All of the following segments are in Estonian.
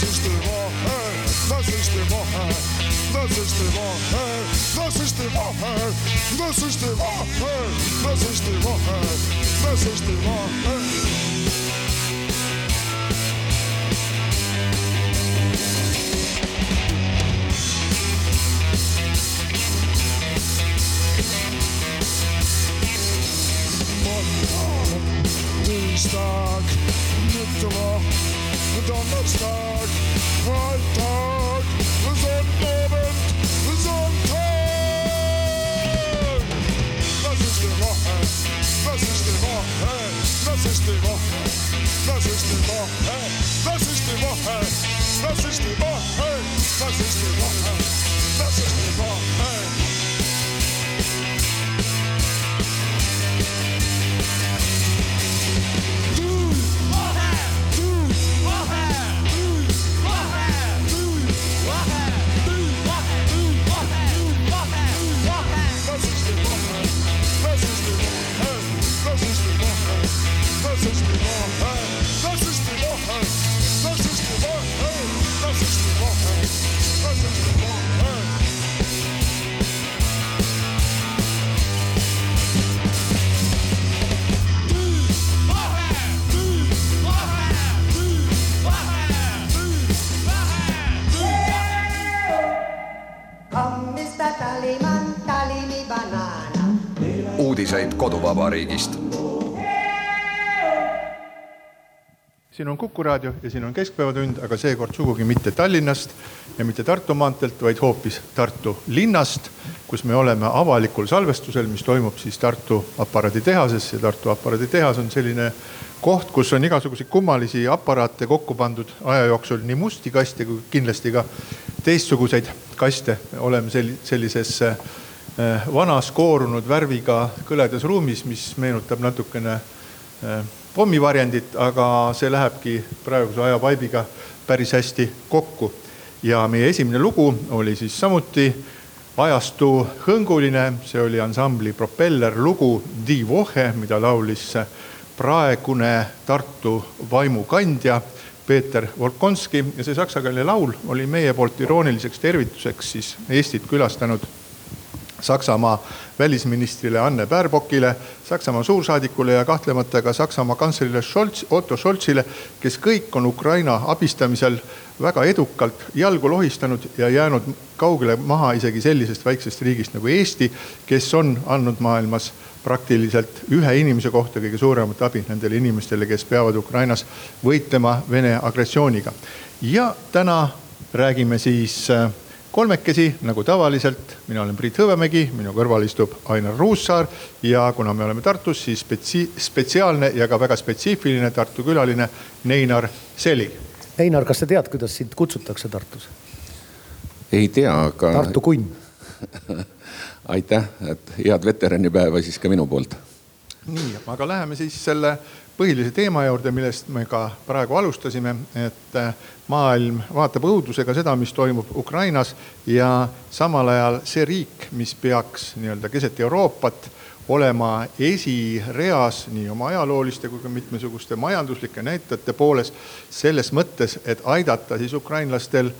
système en haine, le système en haine, le système en haine, le système en haine, le système en haine, le système en haine, le système en haine. Woensdag, Mittwoch, we don't start. My part was on moment, was on time. Das ist die Woche, das ist die Woche, das ist die on Kuku raadio ja siin on Keskpäevatund, aga seekord sugugi mitte Tallinnast ja mitte Tartu maanteelt, vaid hoopis Tartu linnast, kus me oleme avalikul salvestusel, mis toimub siis Tartu aparaaditehases ja Tartu aparaaditehas on selline koht, kus on igasuguseid kummalisi aparaate kokku pandud aja jooksul, nii musti kaste kui kindlasti ka teistsuguseid kaste. oleme sel-, sellises äh, vanas koorunud värviga kõledas ruumis, mis meenutab natukene äh, pommivarjendit, aga see lähebki praeguse ajavaibiga päris hästi kokku. ja meie esimene lugu oli siis samuti ajastu hõnguline, see oli ansambli Propeller lugu Die Woche, mida laulis praegune Tartu vaimukandja Peeter Volkonski ja see saksakeelne laul oli meie poolt irooniliseks tervituseks siis Eestit külastanud Saksamaa välisministrile Anne Baerbockile, Saksamaa suursaadikule ja kahtlemata ka Saksamaa kantslerile Scholz, Otto Scholzile, kes kõik on Ukraina abistamisel väga edukalt jalgu lohistanud ja jäänud kaugele maha isegi sellisest väiksest riigist nagu Eesti, kes on andnud maailmas praktiliselt ühe inimese kohta kõige suuremat abi nendele inimestele, kes peavad Ukrainas võitlema Vene agressiooniga. ja täna räägime siis äh, kolmekesi nagu tavaliselt, mina olen Priit Hõbemägi, minu kõrval istub Ainar Ruussaar ja kuna me oleme Tartus, siis spetsi-, spetsiaalne ja ka väga spetsiifiline Tartu külaline Neinar Selig. Einar, kas sa tead, kuidas sind kutsutakse Tartus? ei tea, aga Tartu kunn. aitäh, et head veteranipäeva siis ka minu poolt. nii, aga läheme siis selle põhilise teema juurde, millest me ka praegu alustasime, et äh, maailm vaatab õudusega seda, mis toimub Ukrainas ja samal ajal see riik, mis peaks nii-öelda keset Euroopat olema esireas nii oma ajalooliste kui ka mitmesuguste majanduslike näitajate pooles selles mõttes, et aidata siis ukrainlastel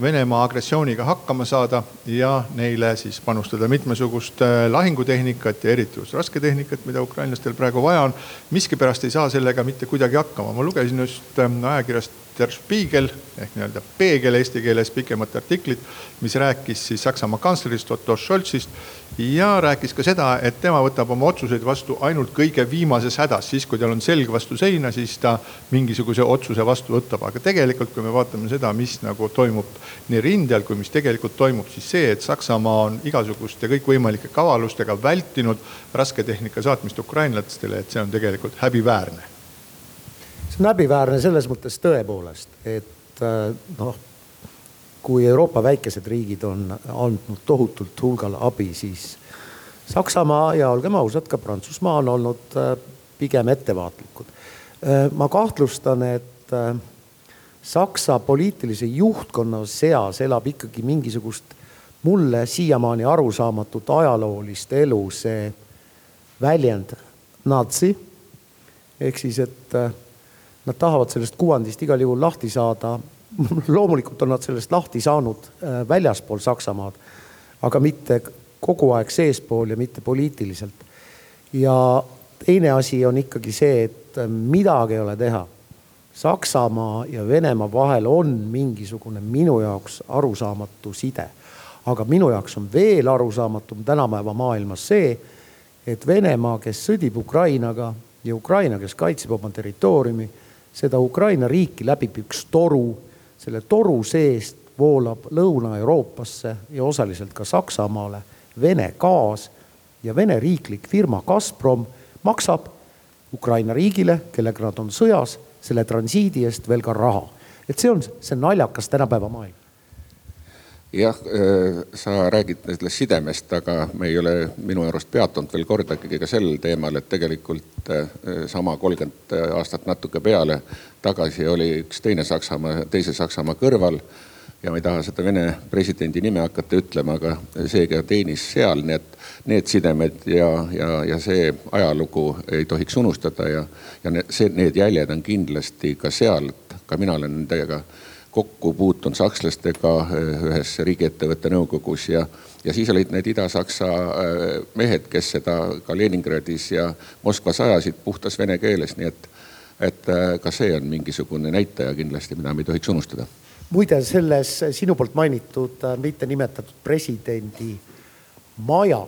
Venemaa agressiooniga hakkama saada ja neile siis panustada mitmesugust äh, lahingutehnikat ja eriti just rasketehnikat, mida ukrainlastel praegu vaja on. miskipärast ei saa sellega mitte kuidagi hakkama. ma lugesin just ähm, ajakirjast Der Spiegel ehk nii-öelda peegel eesti keeles pikemat artiklit, mis rääkis siis Saksamaa kantslerist Otto Scholzist. Ja rääkis ka seda, et tema võtab oma otsuseid vastu ainult kõige viimases hädas, siis kui tal on selg vastu seina, siis ta mingisuguse otsuse vastu võtab, aga tegelikult, kui me vaatame seda, mis nagu toimub nii rindel kui mis tegelikult toimub, siis see, et Saksamaa on igasuguste kõikvõimalike kavalustega vältinud rasketehnika saatmist ukrainlastele, et see on tegelikult häbiväärne. Häbiväärne selles mõttes tõepoolest, et äh, noh kui Euroopa väikesed riigid on andnud tohutult hulgal abi, siis Saksamaa ja olgem ausad, ka Prantsusmaa on olnud äh, pigem ettevaatlikud. Äh, ma kahtlustan, et Saksa poliitilise juhtkonna seas elab ikkagi mingisugust mulle siiamaani arusaamatut ajaloolist elu see väljend natsi. ehk siis, et nad tahavad sellest kuvandist igal juhul lahti saada loomulikult on nad sellest lahti saanud äh, väljaspool Saksamaad, aga mitte kogu aeg seespool ja mitte poliitiliselt. ja teine asi on ikkagi see, et äh, midagi ei ole teha. Saksamaa ja Venemaa vahel on mingisugune minu jaoks arusaamatu side. aga minu jaoks on veel arusaamatum tänapäeva maailmas see, et Venemaa, kes sõdib Ukrainaga ja Ukraina, kes kaitseb oma territooriumi, seda Ukraina riiki läbib üks toru selle toru seest voolab Lõuna-Euroopasse ja osaliselt ka Saksamaale Vene gaas ja Vene riiklik firma Gazprom maksab Ukraina riigile, kellega nad on sõjas, selle transiidi eest veel ka raha. et see on see naljakas tänapäeva maailm jah, äh, sa räägid sellest sidemest, aga me ei ole minu arust peatunud veel kordagi ka sel teemal, et tegelikult äh, sama kolmkümmend aastat natuke peale tagasi oli üks teine Saksamaa, teise Saksamaa kõrval. ja ma ei taha seda Vene presidendi nime hakata ütlema, aga seega teenis seal, nii et need sidemed ja, ja, ja see ajalugu ei tohiks unustada ja, ja see, need jäljed on kindlasti ka seal, ka mina olen nendega kokku puutunud sakslastega eh, ühes riigiettevõtte nõukogus ja, ja siis olid need Ida-Saksa eh, mehed, kes seda ka Leningradis ja Moskvas ajasid puhtas vene keeles, nii et, et eh, ka see on mingisugune näitaja kindlasti, mida me ei tohiks unustada. muide, selles sinu poolt mainitud mittenimetatud presidendi maja,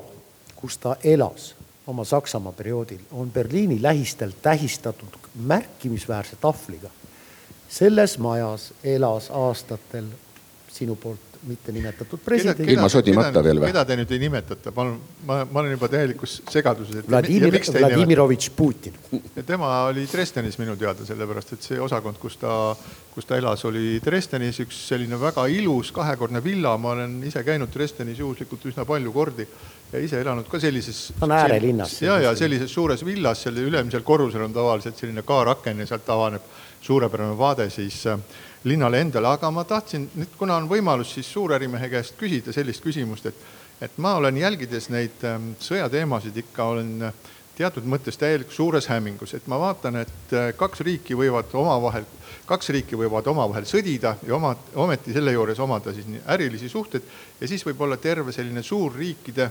kus ta elas oma Saksamaa perioodil, on Berliini lähistel tähistatud märkimisväärse tahvliga selles majas elas aastatel sinu poolt mitte nimetatud president. ilma sodimata veel või? keda te nüüd ei nimetata, palun, ma, ma olen juba täielikus segaduses. Vladimir, Vladimirovitš Putin. tema oli Dresdenis minu teada, sellepärast et see osakond, kus ta, kus ta elas, oli Dresdenis üks selline väga ilus kahekordne villa, ma olen ise käinud Dresdenis juhuslikult üsna palju kordi ja ise elanud ka sellises. on äärelinnas. ja, ja sellises suures villas, seal ülemisel korrusel on tavaliselt selline kaaraken ja sealt avaneb suurepärane vaade siis äh, linnale endale, aga ma tahtsin nüüd, kuna on võimalus, siis suurärimehe käest küsida sellist küsimust, et, et ma olen jälgides neid ähm, sõjateemasid ikka olen äh, teatud mõttes täielikult suures hämmingus, et ma vaatan, et äh, kaks riiki võivad omavahel, kaks riiki võivad omavahel sõdida ja oma, ometi selle juures omada siis ärilisi suhteid ja siis võib olla terve selline suurriikide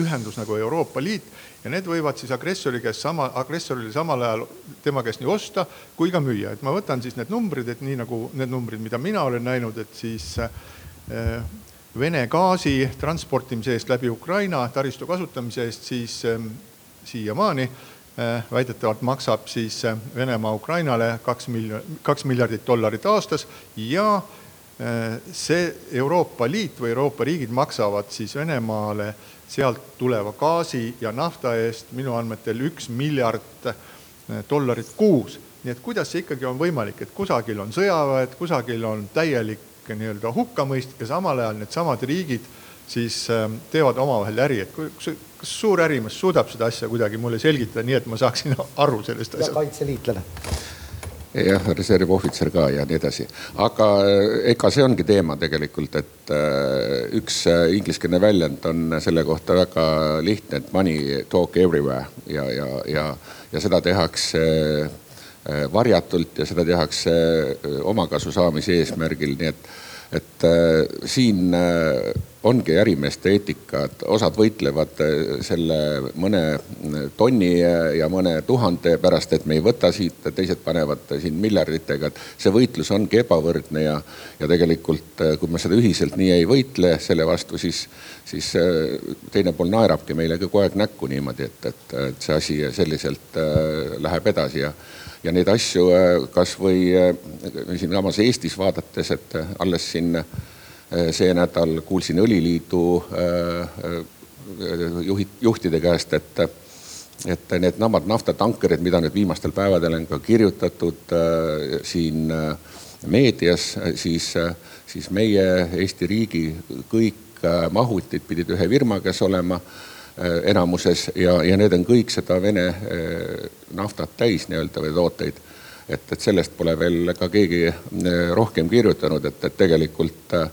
ühendus nagu Euroopa Liit ja need võivad siis agressori käest sama, agressorile samal ajal tema käest nii osta kui ka müüa, et ma võtan siis need numbrid, et nii nagu need numbrid, mida mina olen näinud, et siis äh, Vene gaasi transportimise eest läbi Ukraina taristu kasutamise eest siis äh, siiamaani äh, väidetavalt maksab siis äh, Venemaa Ukrainale kaks miljon, kaks miljardit dollarit aastas ja äh, see Euroopa Liit või Euroopa riigid maksavad siis Venemaale äh, sealt tuleva gaasi ja nafta eest minu andmetel üks miljard eh, dollarit kuus. nii et kuidas see ikkagi on võimalik, et kusagil on sõjaväed, kusagil on täielik nii-öelda hukkamõist ja samal ajal needsamad riigid siis eh, teevad omavahel äri, et kas suur ärimees suudab seda asja kuidagi mulle selgitada, nii et ma saaksin aru sellest asjast? kaitseliitlane jah, reservohvitser ka ja nii edasi. aga eh, ega see ongi teema tegelikult, et eh, üks eh, ingliskeelne väljend on selle kohta väga lihtne, et money talk everywhere ja, ja, ja, ja seda tehakse varjatult ja seda tehakse omakasu saamise eesmärgil, nii et et siin ongi ärimeeste eetika, et osad võitlevad äh, selle mõne tonni ja mõne tuhande pärast, et me ei võta siit, teised panevad siin miljarditega, et see võitlus ongi ebavõrdne ja, ja tegelikult, kui me seda ühiselt nii ei võitle selle vastu, siis, siis teine pool naerabki meile kogu aeg näkku niimoodi, et, et, et see asi selliselt läheb edasi ja ja neid asju kasvõi siinsamas Eestis vaadates, et alles siin see nädal kuulsin Õliliidu äh, äh, juhid, juhtide käest, et, et need namad naftatankerid, mida nüüd viimastel päevadel on ka kirjutatud siin meedias, siis, siis meie Eesti riigi kõik mahutid pidid ühe firma käes olema enamuses ja, ja need on kõik seda Vene naftat täis nii-öelda või tooteid. Et, et sellest pole veel ka keegi rohkem kirjutanud, et, et tegelikult äh,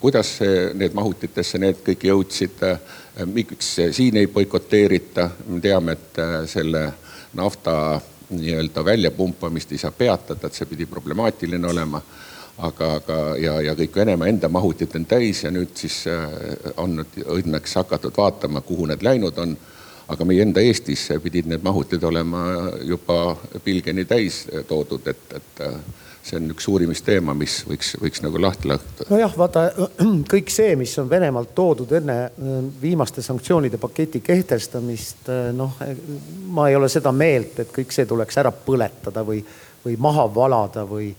kuidas need mahutitesse need kõik jõudsid, miks siin ei boikoteerita, me teame, et äh, selle nafta nii-öelda väljapumpamist ei saa peatada, et see pidi problemaatiline olema. aga, aga ja, ja kõik Venemaa enda mahutid on täis ja nüüd siis äh, on nüüd õnneks hakatud vaatama, kuhu need läinud on aga meie enda Eestis pidid need mahutid olema juba pilgeni täis toodud, et, et äh, see on üks uurimisteema, mis võiks, võiks nagu lahti lõhkuda. nojah, vaata kõik see, mis on Venemaalt toodud enne äh, viimaste sanktsioonide paketi kehtestamist, äh, noh, ma ei ole seda meelt, et kõik see tuleks ära põletada või, või maha valada või,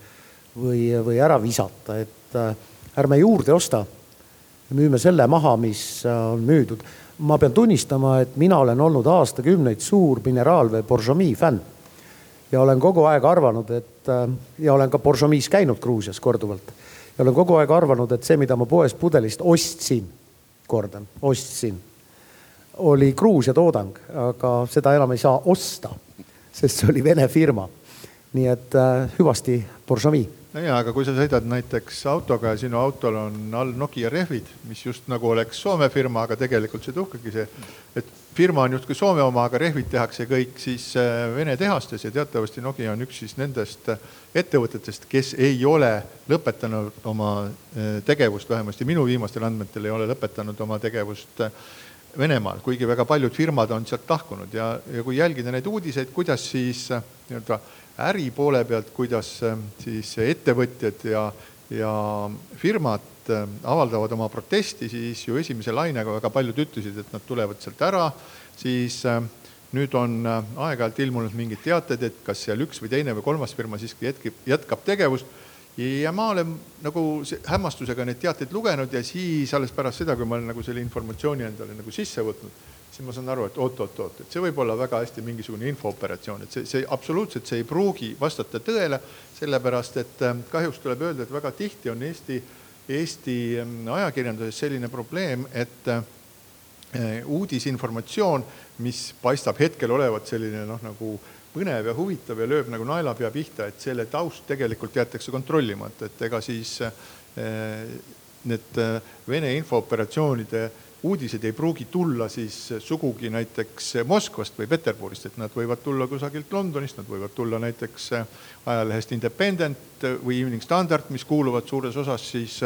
või, või ära visata, et äh, ärme juurde osta. müüme selle maha, mis on müüdud. ma pean tunnistama, et mina olen olnud aastakümneid suur mineraalvee Boržomi fänn ja olen kogu aeg arvanud, et äh, ja olen ka Boržomis käinud Gruusias korduvalt ja olen kogu aeg arvanud, et see, mida ma poest pudelist ostsin, kordan, ostsin, oli Gruusia toodang, aga seda enam ei saa osta, sest see oli Vene firma. nii et äh, hüvasti Boržomi no jaa, aga kui sa sõidad näiteks autoga ja sinu autol on all Nokia rehvid, mis just nagu oleks Soome firma, aga tegelikult see tuhkagi see, et firma on justkui Soome oma, aga rehvid tehakse kõik siis äh, Vene tehastes ja teatavasti Nokia on üks siis nendest äh, ettevõtetest, kes ei ole lõpetanud oma äh, tegevust, vähemasti minu viimastel andmetel ei ole lõpetanud oma tegevust Venemaal, kuigi väga paljud firmad on sealt lahkunud. Ja, ja kui jälgida neid uudiseid, kuidas siis nii-öelda äri poole pealt, kuidas ähm, siis ettevõtjad ja, ja firmad ähm, avaldavad oma protesti, siis ju esimese lainega väga paljud ütlesid, et nad tulevad sealt ära, siis ähm, nüüd on äh, aeg-ajalt ilmunud mingid teated, et kas seal üks või teine või kolmas firma siiski jätkib, jätkab tegevust. ja ma olen nagu hämmastusega neid teateid lugenud ja siis alles pärast seda, kui ma olen nagu selle informatsiooni endale nagu sisse võtnud siis ma saan aru, et oot-oot-oot, et see võib olla väga hästi mingisugune infooperatsioon, et see, see absoluutselt, see ei pruugi vastata tõele, sellepärast et ähm, kahjuks tuleb öelda, et väga tihti on Eesti, Eesti ähm, ajakirjanduses selline probleem, et äh, uudisinformatsioon, mis paistab hetkel olevat selline noh, nagu põnev ja huvitav ja lööb nagu naelapea pihta, et selle taust tegelikult jäetakse kontrollimata, et ega siis äh, need äh, Vene infooperatsioonide uudised ei pruugi tulla siis sugugi näiteks Moskvast või Peterburist, et nad võivad tulla kusagilt Londonist, nad võivad tulla näiteks ajalehest Independent või Evening Standard, mis kuuluvad suures osas siis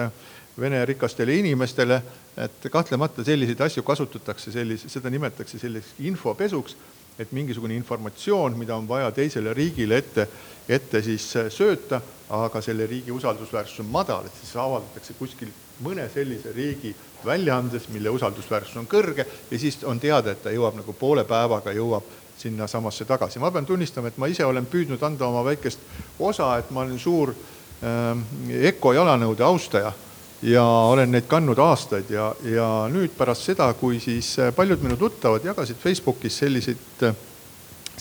Vene rikastele inimestele, et kahtlemata selliseid asju kasutatakse sellise, seda nimetatakse selliseks infopesuks, et mingisugune informatsioon, mida on vaja teisele riigile ette, ette siis sööta, aga selle riigi usaldusväärsus on madal, et siis avaldatakse kuskil mõne sellise riigi väljaandes, mille usaldusväärsus on kõrge ja siis on teada, et ta jõuab nagu poole päevaga, jõuab sinnasamasse tagasi. ma pean tunnistama, et ma ise olen püüdnud anda oma väikest osa, et ma olen suur äh, EKO jalanõude austaja ja olen neid kandnud aastaid ja, ja nüüd pärast seda, kui siis paljud minu tuttavad jagasid Facebookis selliseid äh,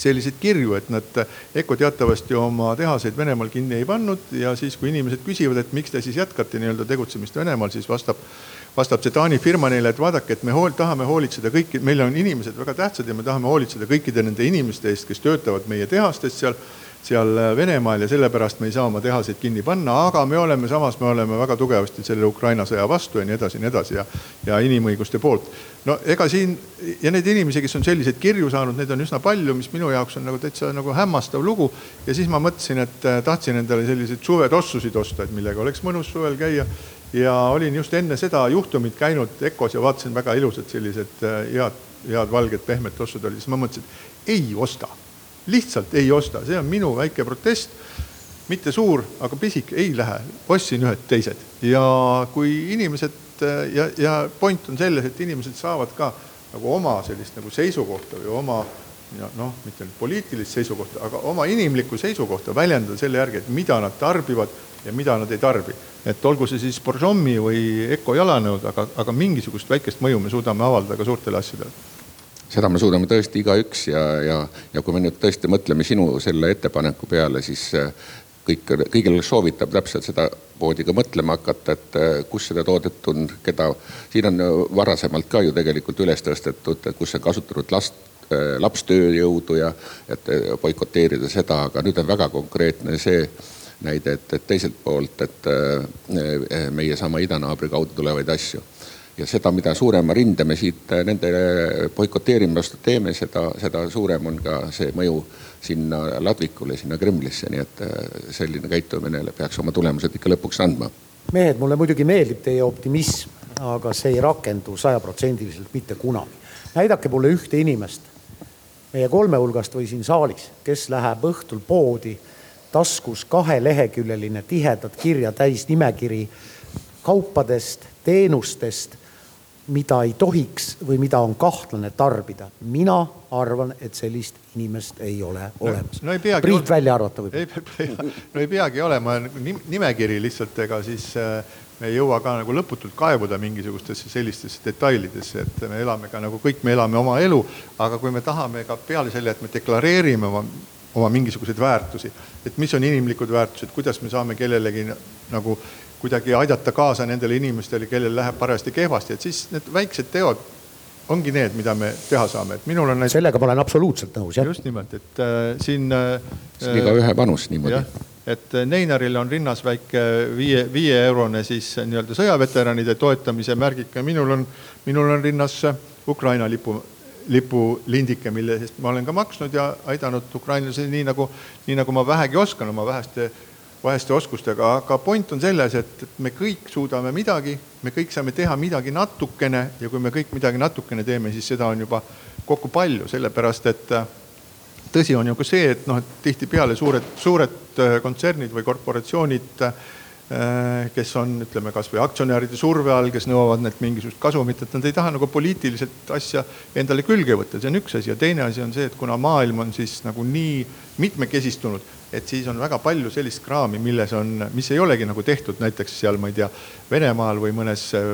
selliseid kirju, et nad, EKO teatavasti oma tehaseid Venemaal kinni ei pannud ja siis, kui inimesed küsivad, et miks te siis jätkate nii-öelda tegutsemist Venemaal, siis vastab, vastab see Taani firma neile, et vaadake, et me hool, tahame hoolitseda kõiki, meil on inimesed väga tähtsad ja me tahame hoolitseda kõikide nende inimeste eest, kes töötavad meie tehastes seal seal Venemaal ja sellepärast me ei saa oma tehaseid kinni panna, aga me oleme samas, me oleme väga tugevasti selle Ukraina sõja vastu ja nii edasi ja nii edasi ja, ja inimõiguste poolt. no ega siin ja neid inimesi, kes on selliseid kirju saanud, neid on üsna palju, mis minu jaoks on nagu täitsa nagu hämmastav lugu. ja siis ma mõtlesin, et äh, tahtsin endale selliseid suvetossusid osta, et millega oleks mõnus suvel käia ja olin just enne seda juhtumit käinud EKOs ja vaatasin väga ilusad sellised äh, head, head valged pehmed tossud olid, siis ma mõtlesin, ei osta. Lihtsalt ei osta, see on minu väike protest. mitte suur, aga pisik, ei lähe, ostsin ühed teised ja kui inimesed äh, ja, ja point on selles, et inimesed saavad ka nagu oma sellist nagu seisukohta või oma noh, mitte nüüd poliitilist seisukohta, aga oma inimlikku seisukohta väljendada selle järgi, et mida nad tarbivad ja mida nad ei tarbi. et olgu see siis Borjomi või Eco jalanõud, aga, aga mingisugust väikest mõju me suudame avaldada ka suurtele asjadele seda me suudame tõesti igaüks ja, ja, ja kui me nüüd tõesti mõtleme sinu selle ettepaneku peale, siis äh, kõik, kõigil soovitab täpselt seda poodi ka mõtlema hakata, et äh, kus seda toodet on, keda. siin on varasemalt ka ju tegelikult üles tõstetud, et kus on kasutatud last Äh, lapstööjõudu ja et äh, boikoteerida seda, aga nüüd on väga konkreetne see näide, et, et teiselt poolt, et äh, meie sama idanaabri kaudu tulevaid asju. Ja seda, mida suurema rinde me siit nende boikoteerimise vastu teeme, seda, seda suurem on ka see mõju sinna ladvikule, sinna Kremlisse, nii et selline käitumine peaks oma tulemused ikka lõpuks andma. mehed, mulle muidugi meeldib teie optimism, aga see ei rakendu sajaprotsendiliselt mitte kunagi. näidake mulle ühte inimest, meie kolme hulgast või siin saalis, kes läheb õhtul poodi, taskus kaheleheküljeline tihedat kirja täis nimekiri kaupadest, teenustest, mida ei tohiks või mida on kahtlane tarbida. mina arvan, et sellist inimest ei ole olemas no, no. Priit välja arvata võib-olla. no ei peagi olema nimekiri lihtsalt, ega siis äh, me ei jõua ka nagu lõputult kaevuda mingisugustesse sellistesse detailidesse, et me elame ka nagu kõik, me elame oma elu, aga kui me tahame ka peale selle, et me deklareerime oma, oma mingisuguseid väärtusi, et mis on inimlikud väärtused, kuidas me saame kellelegi nagu kuidagi aidata kaasa nendele inimestele, kellel läheb parajasti kehvasti, et siis need väiksed teod ongi need, mida me teha saame, et minul on näiteks.... sellega ma olen absoluutselt nõus, jah. just nimelt, et äh, siin äh,. see on igaühe panus niimoodi et Neinaril on rinnas väike viie, viieeurone siis nii-öelda sõjaveteranide toetamise märgike, minul on, minul on rinnas Ukraina lipu, lipulindike, mille eest ma olen ka maksnud ja aidanud ukrainlasi nii nagu, nii nagu ma vähegi oskan oma väheste, väheste oskustega, aga point on selles, et, et me kõik suudame midagi, me kõik saame teha midagi natukene ja kui me kõik midagi natukene teeme, siis seda on juba kokku palju, sellepärast et tõsi on ju ka see, et noh, et tihtipeale suured, suured äh, kontsernid või korporatsioonid, äh, kes on, ütleme kasvõi aktsionäride surve all, kes nõuavad neilt mingisugust kasumit, et nad ei taha nagu poliitiliselt asja endale külge võtta, see on üks asi. Ja teine asi on see, et kuna maailm on siis nagu nii mitmekesistunud, et siis on väga palju sellist kraami, milles on, mis ei olegi nagu tehtud näiteks seal, ma ei tea, Venemaal või mõnes, äh,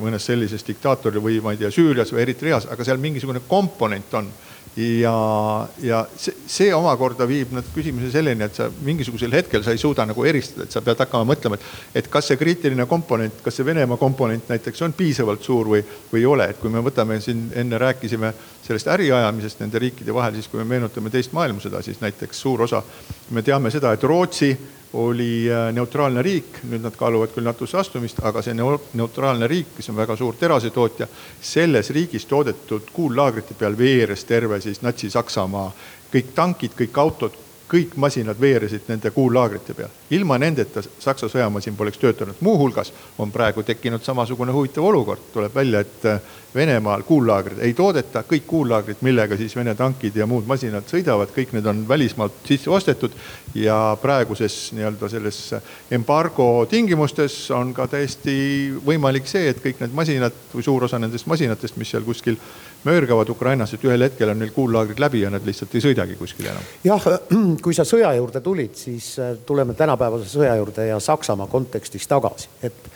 mõnes sellises diktaatoril või ma ei tea, Süürias või Eritreas, aga seal mingisugune komponent on ja, ja see, see omakorda viib nüüd küsimuse selleni, et sa mingisugusel hetkel sa ei suuda nagu eristada, et sa pead hakkama mõtlema, et, et kas see kriitiline komponent, kas see Venemaa komponent näiteks on piisavalt suur või, või ei ole, et kui me võtame siin enne rääkisime sellest äriajamisest nende riikide vahel, siis kui me meenutame teist maailmasõda, siis näiteks suur osa, me teame seda, et Rootsi oli äh, neutraalne riik, nüüd nad kaaluvad küll NATO-sse astumist, aga see neutraalne riik, kes on väga suur terasetootja, selles riigis toodetud kuullaagrite peal veeres terve siis Natsi-Saksamaa kõik tankid, kõik autod, kõik masinad veeresid nende kuullaagrite peal. ilma nendeta Saksa sõjamasin poleks töötanud. muuhulgas on praegu tekkinud samasugune huvitav olukord, tuleb välja, et äh, Venemaal kuullaagrid. Ei toodeta, kõik kuullaagrid, millega siis Vene tankid ja muud masinad sõidavad, kõik need on välismaalt sisse ostetud ja praeguses nii-öelda selles embargo tingimustes on ka täiesti võimalik see, et kõik need masinad või suur osa nendest masinatest, mis seal kuskil möörgavad Ukrainas, et ühel hetkel on neil kuullaagrid läbi ja nad lihtsalt ei sõidagi kuskile enam. jah, kui sa sõja juurde tulid, siis äh, tuleme tänapäevase sõja juurde ja Saksamaa kontekstis tagasi, et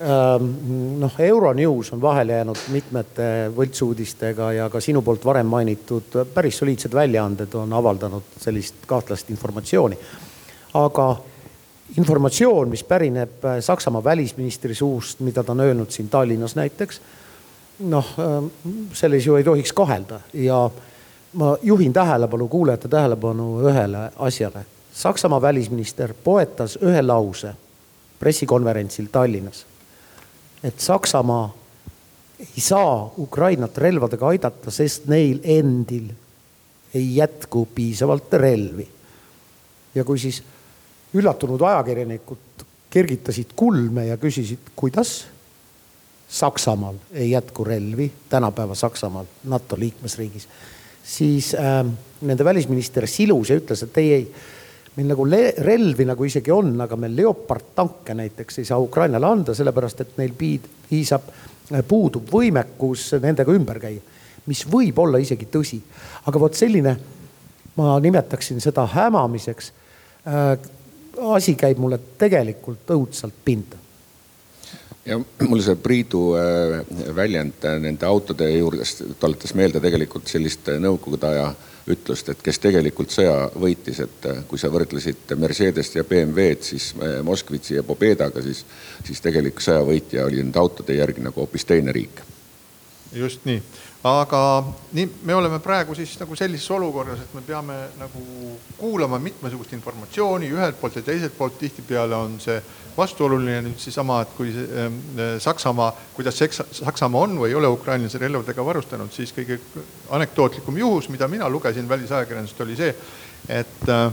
noh, Euronews on vahele jäänud mitmete võltsuudistega ja ka sinu poolt varem mainitud päris soliidsed väljaanded on avaldanud sellist kahtlast informatsiooni. aga informatsioon, mis pärineb äh, Saksamaa välisministri suust, mida ta on öelnud siin Tallinnas näiteks noh, ähm, selles ju ei tohiks kahelda ja ma juhin tähelepanu, kuulajate tähelepanu ühele asjale. Saksamaa välisminister poetas ühe lause pressikonverentsil Tallinnas, et Saksamaa ei saa Ukrainat relvadega aidata, sest neil endil ei jätku piisavalt relvi. ja kui siis üllatunud ajakirjanikud kergitasid kulme ja küsisid, kuidas Saksamaal ei jätku relvi, tänapäeva Saksamaal, NATO liikmesriigis, siis äh, nende välisminister silus ja ütles, et ei, ei, meil nagu relvi nagu isegi on, aga me Leopard tanke näiteks ei saa Ukrainale anda, sellepärast et neil piisab, puudub võimekus nendega ümber käia. mis võib olla isegi tõsi, aga vot selline, ma nimetaksin seda hämamiseks äh,. asi käib mulle tegelikult õudselt pinda ja mulle see Priidu äh, väljend nende autode juures tuletas meelde tegelikult sellist nõukogude aja ütlust, et kes tegelikult sõja võitis, et äh, kui sa võrdlesid Mercedest ja BMW-d, siis äh, Moskvitsi ja Pobedaga, siis, siis tegelik sõjavõitja oli nende autode järgi nagu hoopis teine riik. just nii aga nii, me oleme praegu siis nagu sellises olukorras, et me peame nagu kuulama mitmesugust informatsiooni. Ühelt poolt ja teiselt poolt, tihtipeale on see vastuoluline nüüd seesama, et kui ähm, Saksamaa, kuidas Saksamaa on või ei ole ukrainlasi relvadega varustanud, siis kõige anekdootlikum juhus, mida mina lugesin välisajakirjandusest, oli see, et äh,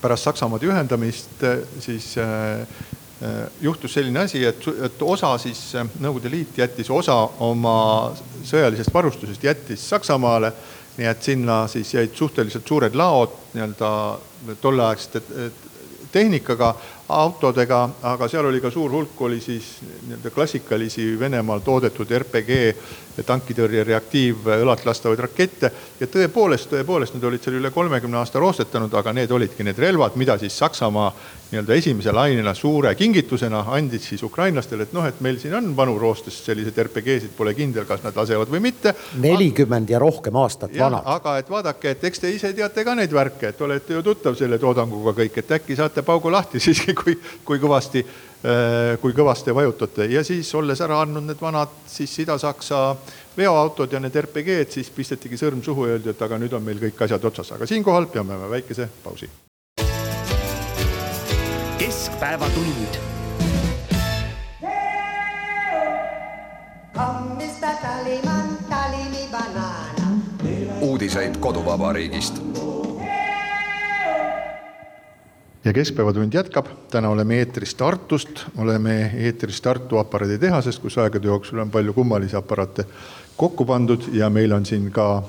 pärast Saksamaade ühendamist äh, siis äh, Äh, juhtus selline asi, et, et osa siis äh, Nõukogude Liit jättis osa oma sõjalisest varustusest jättis Saksamaale. nii et sinna siis jäid suhteliselt suured laod nii-öelda tolleaegsete tehnikaga, autodega, aga seal oli ka suur hulk, oli siis nii-öelda klassikalisi Venemaal toodetud RPG tankitõrje reaktiiv õlalt lastavaid rakette. ja tõepoolest, tõepoolest need olid seal üle kolmekümne aasta roostetanud, aga need olidki need relvad, mida siis Saksamaa nii-öelda esimese lainena suure kingitusena andis siis ukrainlastele, et noh, et meil siin on vanu roostes selliseid RPG-sid, pole kindel, kas nad lasevad või mitte. nelikümmend ja rohkem aastat ja, vanad. aga et vaadake, et eks te ise teate ka neid värke, et olete ju tuttav selle toodanguga kõik, et äkki saate paugu lahti siiski, kui, kui kõvasti, äh, kui kõvasti vajutate ja siis olles ära andnud need vanad siis Ida-Saksa veoautod ja need RPG-d, siis pistetigi sõrm suhu ja öeldi, et aga nüüd on meil kõik asjad otsas, aga siinkohal peame väikese pausi keskpäevatund. uudiseid koduvabariigist. ja Keskpäevatund jätkab, täna oleme eetris Tartust, oleme eetris Tartu aparaaditehasest, kus aegade jooksul on palju kummalisi aparaate kokku pandud ja meil on siin ka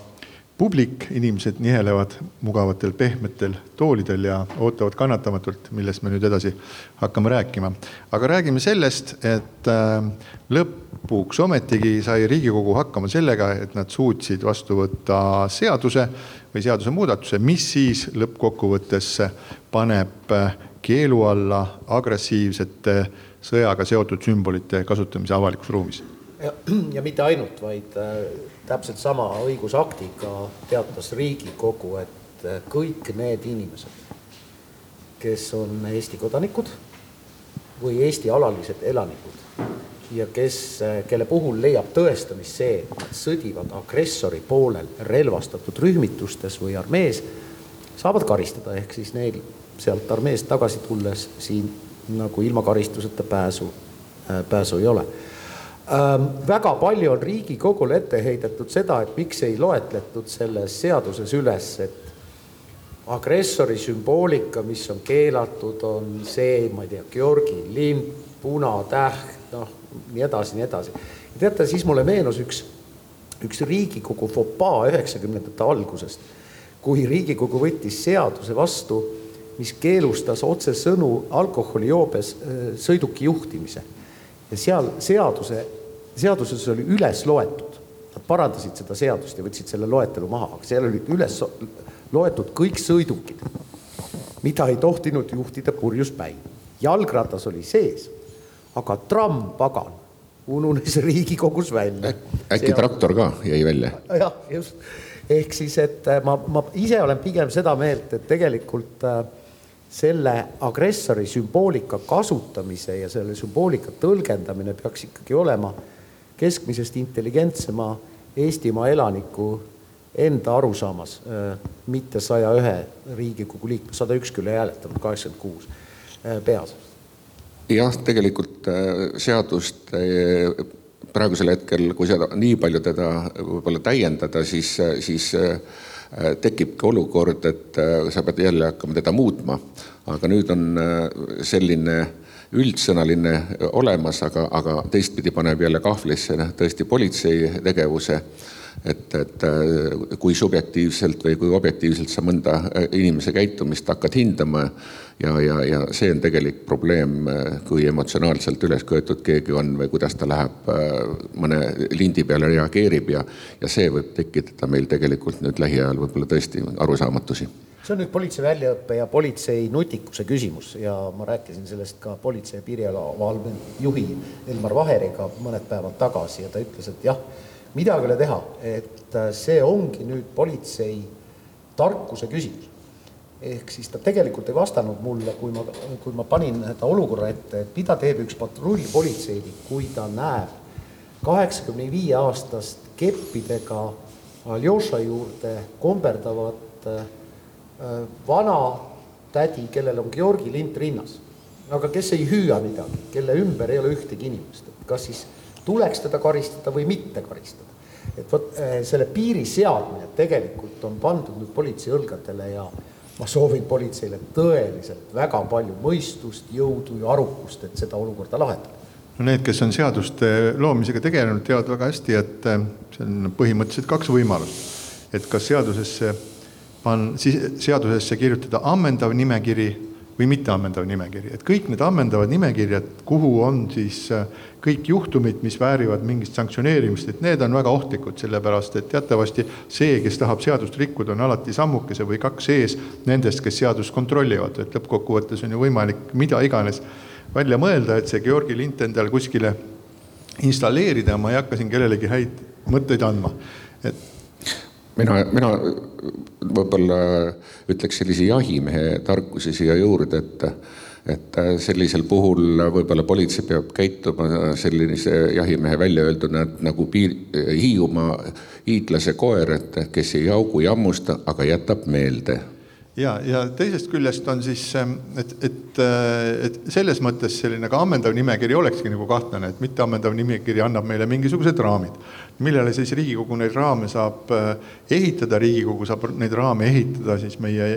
publik, inimesed nihelevad mugavatel pehmetel toolidel ja ootavad kannatamatult, millest me nüüd edasi hakkame rääkima. aga räägime sellest, et äh, lõpuks ometigi sai Riigikogu hakkama sellega, et nad suutsid vastu võtta seaduse või seadusemuudatuse, mis siis lõppkokkuvõttes paneb äh, keelu alla agressiivsete sõjaga seotud sümbolite kasutamise avalikus ruumis. ja, mitte ainult, vaid äh, täpselt sama õigusaktiga teatas Riigikogu, et kõik need inimesed, kes on Eesti kodanikud või Eesti alalised elanikud ja kes, kelle puhul leiab tõestamist see, et nad sõdivad agressori poolel relvastatud rühmitustes või armees, saavad karistada, ehk siis neil sealt armeest tagasi tulles siin nagu ilma karistuseta pääsu, pääsu ei ole väga palju on Riigikogule ette heidetud seda, et miks ei loetletud selles seaduses üles, et agressori sümboolika, mis on keelatud, on see, ma ei tea, Georgi lind, punatäht, noh, nii edasi, nii edasi. teate, siis mulle meenus üks, üks Riigikogu fopaa üheksakümnendate algusest, kui Riigikogu võttis seaduse vastu, mis keelustas otsesõnu alkoholijoobes äh, sõiduki juhtimise ja seal seaduse seaduses oli üles loetud, nad parandasid seda seadust ja võtsid selle loetelu maha, aga seal olid üles loetud kõik sõidukid, mida ei tohtinud juhtida purjus päin. jalgratas oli sees, aga tramm, pagan, ununes Riigikogus välja. äkki traktor ka jäi välja? jah, just. ehk siis, et äh, ma, ma ise olen pigem seda meelt, et tegelikult äh, selle agressori sümboolika kasutamise ja selle sümboolika tõlgendamine peaks ikkagi olema keskmisest intelligentsema Eestimaa elaniku enda arusaamas, äh, mitte saja ühe Riigikogu liikme, sada üks küll ei hääletanud, kaheksakümmend kuus äh, peas. jah, tegelikult äh, seadust praegusel hetkel, kui seda nii palju teda võib-olla täiendada, siis, siis tekibki olukord, et sa pead jälle hakkama teda muutma. aga nüüd on selline üldsõnaline olemas, aga, aga teistpidi paneb jälle kahvlisse noh, tõesti politsei tegevuse et, et äh, kui subjektiivselt või kui objektiivselt sa mõnda äh, inimese käitumist hakkad hindama ja, ja, ja see on tegelik probleem, äh, kui emotsionaalselt üles köetud keegi on või kuidas ta läheb mõne lindi peale reageerib ja, ja see võib tekitada meil tegelikult nüüd lähiajal võib-olla tõesti arusaamatusi see on nüüd politsei väljaõppe ja politsei nutikuse küsimus ja ma rääkisin sellest ka politsei ja piirivalve juhi Elmar Vaheriga mõned päevad tagasi ja ta ütles, et jah midagi ei ole teha, et äh, see ongi nüüd politsei tarkuse küsimus. Ehk siis ta tegelikult ei vastanud mulle, kui ma, kui ma panin ta olukorra ette, et mida teeb üks patrullpolitseinik, kui ta näeb kaheksakümne viie aastast keppidega Aljoša juurde komberdavat äh, vana tädi, kellel on Georgi lint rinnas, aga kes ei hüüa midagi, kelle ümber ei ole ühtegi inimest, et kas siis tuleks teda karistada või mitte karistada. et vot eh, selle piiri seadmine tegelikult on pandud nüüd politsei õlgadele ja ma soovin politseile tõeliselt väga palju mõistust, jõudu ja arukust, et seda olukorda lahendada. no need, kes on seaduste loomisega tegelenud, teavad väga hästi, et eh, see on põhimõtteliselt kaks võimalust. et kas seadusesse pan-, seadusesse kirjutada ammendav nimekiri või mitteammendav nimekiri, et kõik need ammendavad nimekirjad, kuhu on siis äh, kõik juhtumid, mis väärivad mingit sanktsioneerimist, et need on väga ohtlikud, sellepärast et teatavasti see, kes tahab seadust rikkuda, on alati sammukese või kaks ees nendest, kes seadust kontrollivad, et lõppkokkuvõttes on ju võimalik mida iganes välja mõelda, et see Georgi lint endale kuskile installeerida, ma ei hakka siin kellelegi häid mõtteid andma. et mina, mina võib-olla ütleks sellise jahimehe tarkusi siia juurde, et et sellisel puhul võib-olla politsei peab käituma sellise jahimehe välja öelduna, et nagu piir, Hiiumaa hiidlase koer, et kes ei jaugu, ei hammusta, aga jätab meelde ja, ja teisest küljest on siis, ähm, et, et, äh, et selles mõttes selline ka ammendav nimekiri olekski nagu kahtlane, et mitte ammendav nimekiri annab meile mingisugused raamid, millele siis Riigikogu neid raame saab äh, ehitada, Riigikogu saab neid raame ehitada siis meie,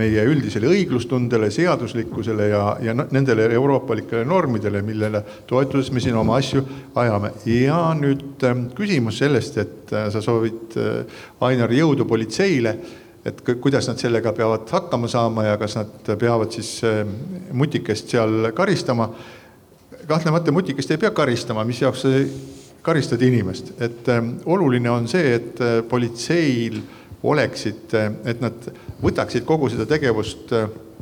meie üldisele õiglustundele, seaduslikkusele ja, ja nendele euroopalikele normidele, millele toetudes me siin oma asju ajame. ja nüüd ähm, küsimus sellest, et äh, sa soovid, Ainar, jõudu politseile et kuidas nad sellega peavad hakkama saama ja kas nad peavad siis eh, mutikest seal karistama. kahtlemata mutikest ei pea karistama, mis jaoks karistad inimest, et äh, oluline on see, et äh, politseil oleksid, et nad võtaksid kogu seda tegevust